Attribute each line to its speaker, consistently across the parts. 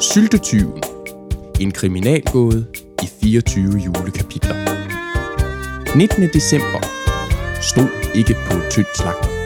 Speaker 1: Syltetyven. En kriminalgåde i 24 julekapitler. 19. december. Stod ikke på en tynd slagter.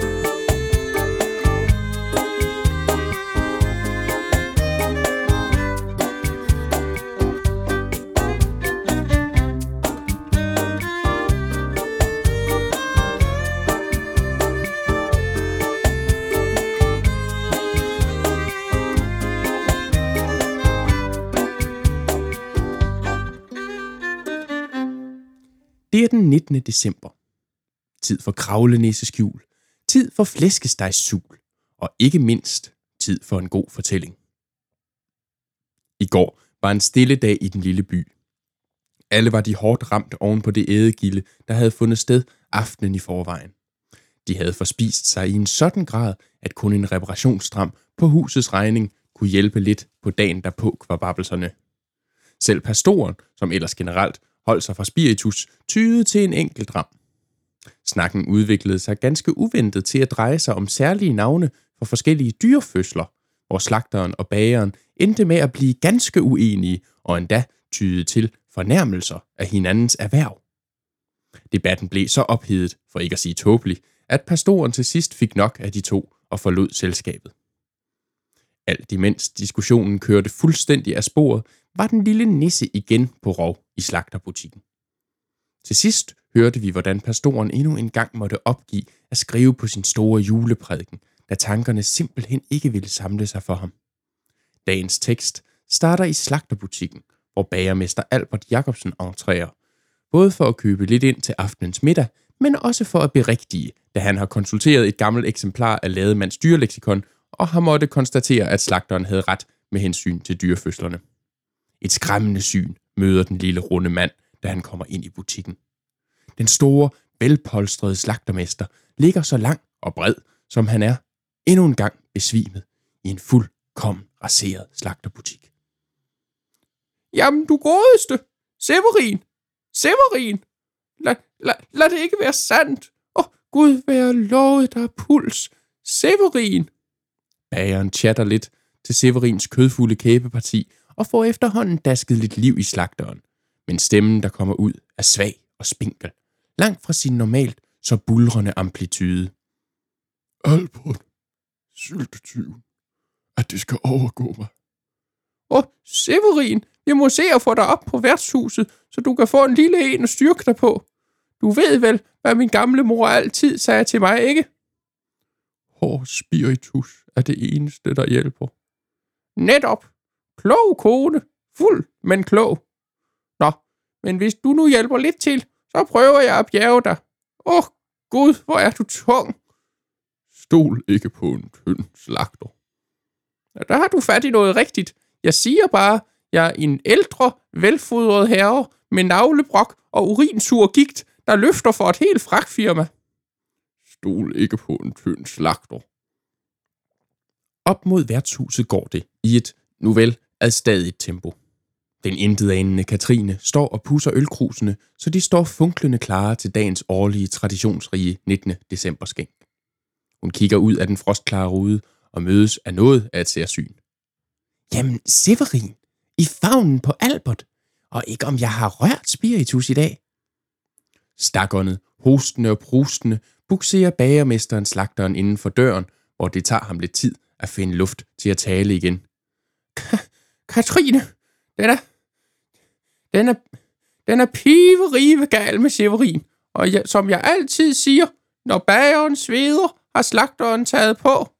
Speaker 1: Det er den 19. december. Tid for kravlenæseskjul, tid for flæskestegssul, og ikke mindst tid for en god fortælling. I går var en stille dag i den lille by. Alle var de hårdt ramt oven på det ædegilde, der havde fundet sted aftenen i forvejen. De havde forspist sig i en sådan grad, at kun en reparationsstram på husets regning kunne hjælpe lidt på dagen derpå kvababelserne. Selv pastoren, som ellers generelt holdt sig fra spiritus, tyede til en enkelt ram. Snakken udviklede sig ganske uventet til at dreje sig om særlige navne for forskellige dyrefødsler, hvor slagteren og bageren endte med at blive ganske uenige og endda tyede til fornærmelser af hinandens erhverv. Debatten blev så ophedet, for ikke at sige tåbelig, at pastoren til sidst fik nok af de to og forlod selskabet. Alt imens diskussionen kørte fuldstændig af sporet, var den lille nisse igen på rov i slagterbutikken. Til sidst hørte vi, hvordan pastoren endnu en gang måtte opgive at skrive på sin store juleprædiken, da tankerne simpelthen ikke ville samle sig for ham. Dagens tekst starter i slagterbutikken, hvor bagermester Albert Jacobsen entrerer, både for at købe lidt ind til aftenens middag, men også for at berigtige, da han har konsulteret et gammelt eksemplar af Lademands dyreleksikon, og har måtte konstatere, at slagteren havde ret med hensyn til dyrefødslerne. Et skræmmende syn møder den lille runde mand, da han kommer ind i butikken. Den store, velpolstrede slagtermester ligger så lang og bred, som han er, endnu en gang besvimet i en fuldkommen raseret slagterbutik. Jamen, du godeste! Severin! Severin! Lad, lad, lad det ikke være sandt! Åh, oh, Gud være lovet, der er puls! Severin! Bageren chatter lidt til Severins kødfulde kæbeparti og får efterhånden dasket lidt liv i slagteren. Men stemmen, der kommer ud, er svag og spinkel. Langt fra sin normalt så bulrende amplitude.
Speaker 2: Albert, syltetyven, at det skal overgå mig.
Speaker 1: Åh, Severin, vi må se at få dig op på værtshuset, så du kan få en lille en at styrke dig på. Du ved vel, hvad min gamle mor altid sagde til mig, ikke?
Speaker 2: Hård spiritus er det eneste, der hjælper.
Speaker 1: Netop. Klog kone. Fuld, men klog. Nå, men hvis du nu hjælper lidt til, så prøver jeg at bjerge dig. Åh, oh, Gud, hvor er du tung.
Speaker 2: Stol ikke på en tynd slagter.
Speaker 1: Ja, der har du fat i noget rigtigt. Jeg siger bare, jeg er en ældre, velfodret herre med navlebrok og urinsur gigt, der løfter for et helt fragtfirma.
Speaker 2: Stol ikke på en tynd slagter.
Speaker 1: Op mod værtshuset går det i et, nu vel, adstadigt tempo. Den intetanende Katrine står og pusser ølkrusene, så de står funklende klare til dagens årlige traditionsrige 19. december skænk. Hun kigger ud af den frostklare rude og mødes af noget af et særsyn. Jamen, Severin, i favnen på Albert, og ikke om jeg har rørt spiritus i dag. Stakkernet, hostende og prustende, bukserer bagermesteren slagteren inden for døren, hvor det tager ham lidt tid at finde luft til at tale igen. Katrine, den er, den er, den er piverive gal med Severin, og jeg, som jeg altid siger, når bageren sveder, har slagteren taget på.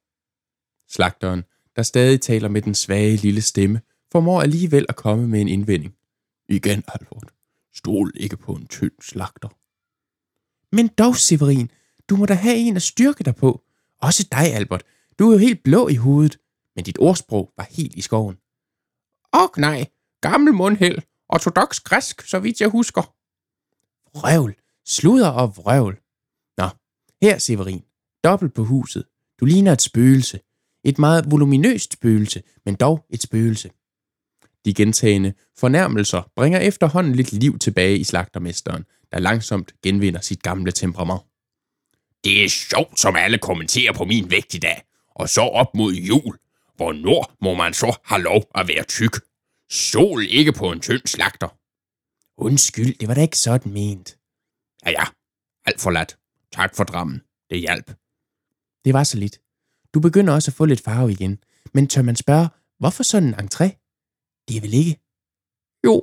Speaker 1: Slagteren, der stadig taler med den svage lille stemme, formår alligevel at komme med en indvending.
Speaker 2: Igen, Albert. Stol ikke på en tynd slagter.
Speaker 1: Men dog, Severin, du må da have en at styrke dig på. Også dig, Albert. Du er jo helt blå i hovedet, men dit ordsprog var helt i skoven. Og nej, gammel mundhæld, ortodox græsk, så vidt jeg husker. Vrøvl, sludder og vrøvl. Nå, her, Severin, dobbelt på huset. Du ligner et spøgelse. Et meget voluminøst spøgelse, men dog et spøgelse. De gentagende fornærmelser bringer efterhånden lidt liv tilbage i slagtermesteren, der langsomt genvinder sit gamle temperament.
Speaker 3: Det er sjovt, som alle kommenterer på min vægt i dag. Og så op mod jul hvornår må man så have lov at være tyk? Sol ikke på en tynd slagter.
Speaker 1: Undskyld, det var da ikke sådan ment.
Speaker 3: Ja, ja. Alt for lat. Tak for drammen. Det hjalp.
Speaker 1: Det var så lidt. Du begynder også at få lidt farve igen. Men tør man spørge, hvorfor sådan en entré? Det er vel ikke?
Speaker 3: Jo.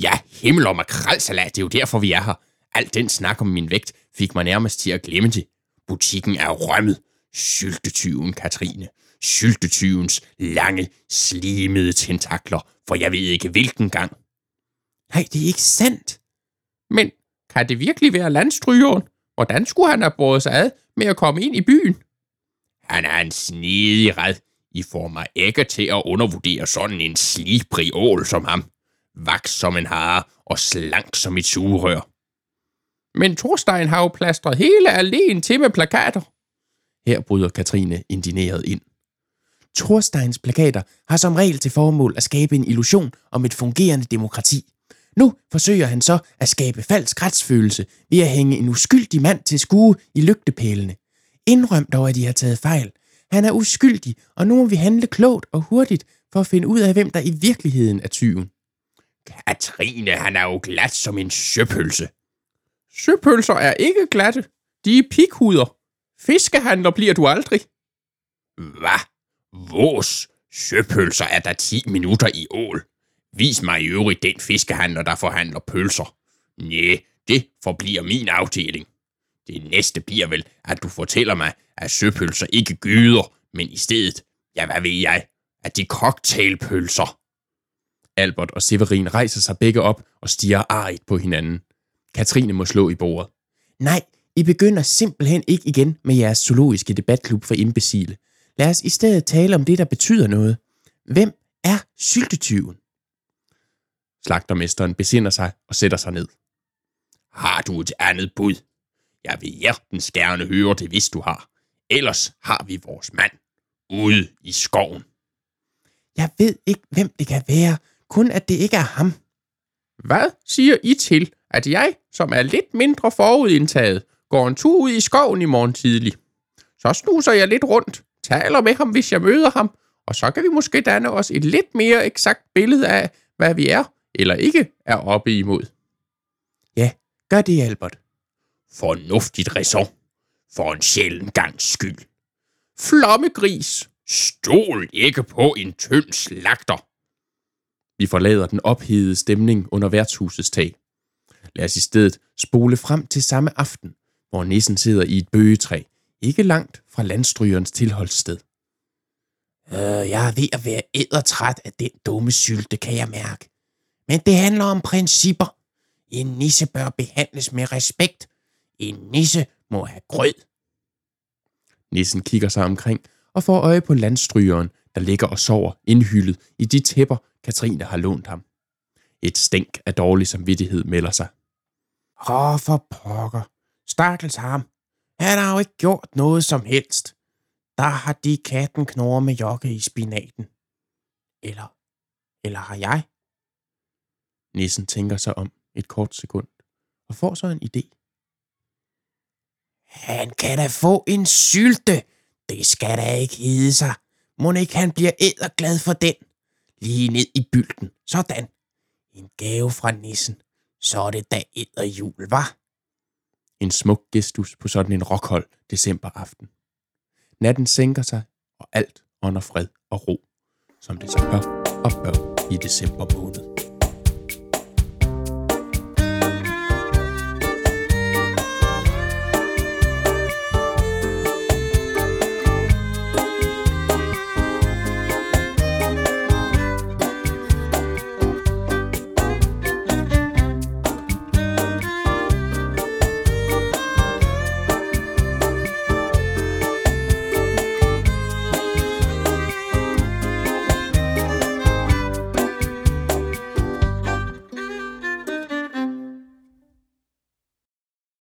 Speaker 3: Ja, himmel og makrelsalat, det er jo derfor, vi er her. Al den snak om min vægt fik mig nærmest til at glemme det. Butikken er rømmet. Syltetyven, Katrine. Syltetyvens lange, slimede tentakler, for jeg ved ikke hvilken gang.
Speaker 1: Nej, det er ikke sandt.
Speaker 2: Men kan det virkelig være landstrygeren? Hvordan skulle han have båret sig ad med at komme ind i byen?
Speaker 3: Han er en snedig red. I får mig ikke til at undervurdere sådan en slibrig ål som ham. Vaks som en hare og slank som et sugerør.
Speaker 2: Men Thorstein har jo plastret hele alene til med plakater.
Speaker 1: Her bryder Katrine indineret ind. Thorsteins plakater har som regel til formål at skabe en illusion om et fungerende demokrati. Nu forsøger han så at skabe falsk retsfølelse ved at hænge en uskyldig mand til skue i lygtepælene. Indrøm dog, at de har taget fejl. Han er uskyldig, og nu må vi handle klogt og hurtigt for at finde ud af, hvem der i virkeligheden er tyven.
Speaker 3: Katrine, han er jo glat som en søpølse.
Speaker 2: Søpølser er ikke glatte. De er pikhuder. Fiskehandler bliver du aldrig.
Speaker 3: Hvad? Vores søpølser er der 10 minutter i ål. Vis mig i øvrigt den fiskehandler, der forhandler pølser. Næ, det forbliver min afdeling. Det næste bliver vel, at du fortæller mig, at søpølser ikke gyder, men i stedet, ja hvad ved jeg, at de cocktailpølser.
Speaker 1: Albert og Severin rejser sig begge op og stiger arigt på hinanden. Katrine må slå i bordet. Nej, I begynder simpelthen ikke igen med jeres zoologiske debatklub for imbecile. Lad os i stedet tale om det, der betyder noget. Hvem er syltetyven? Slagtermesteren besinder sig og sætter sig ned.
Speaker 3: Har du et andet bud? Jeg vil hjertens gerne høre det, hvis du har. Ellers har vi vores mand ude i skoven.
Speaker 1: Jeg ved ikke, hvem det kan være. Kun at det ikke er ham.
Speaker 2: Hvad siger I til, at jeg, som er lidt mindre forudindtaget, går en tur ud i skoven i morgen tidlig? Så snuser jeg lidt rundt, taler med ham, hvis jeg møder ham, og så kan vi måske danne os et lidt mere eksakt billede af, hvad vi er eller ikke er oppe imod.
Speaker 1: Ja, gør det, Albert.
Speaker 3: Fornuftigt ræson. For en sjælden gangs skyld.
Speaker 2: Flommegris.
Speaker 3: Stol ikke på en tynd slagter.
Speaker 1: Vi forlader den ophedede stemning under værtshusets tag. Lad os i stedet spole frem til samme aften, hvor nissen sidder i et bøgetræ, ikke langt fra landstrygerens tilholdssted. Øh, jeg er ved at være ædertræt af den dumme sylte, kan jeg mærke. Men det handler om principper. En nisse bør behandles med respekt. En nisse må have grød. Nissen kigger sig omkring og får øje på landstrygeren, der ligger og sover indhyllet i de tæpper, Katrine har lånt ham. Et stænk af dårlig samvittighed melder sig. Åh, for pokker. Stakkels ham. Han har jo ikke gjort noget som helst. Der har de katten knurret med jokke i spinaten. Eller, eller har jeg? Nissen tænker sig om et kort sekund og får så en idé. Han kan da få en sylte. Det skal da ikke hede sig. Må ikke han bliver æderglad for den. Lige ned i bylden. Sådan. En gave fra nissen. Så er det da æderjul, var? En smuk gestus på sådan en rockhold decemberaften. Natten sænker sig, og alt under fred og ro, som det så bør og bør i december måned.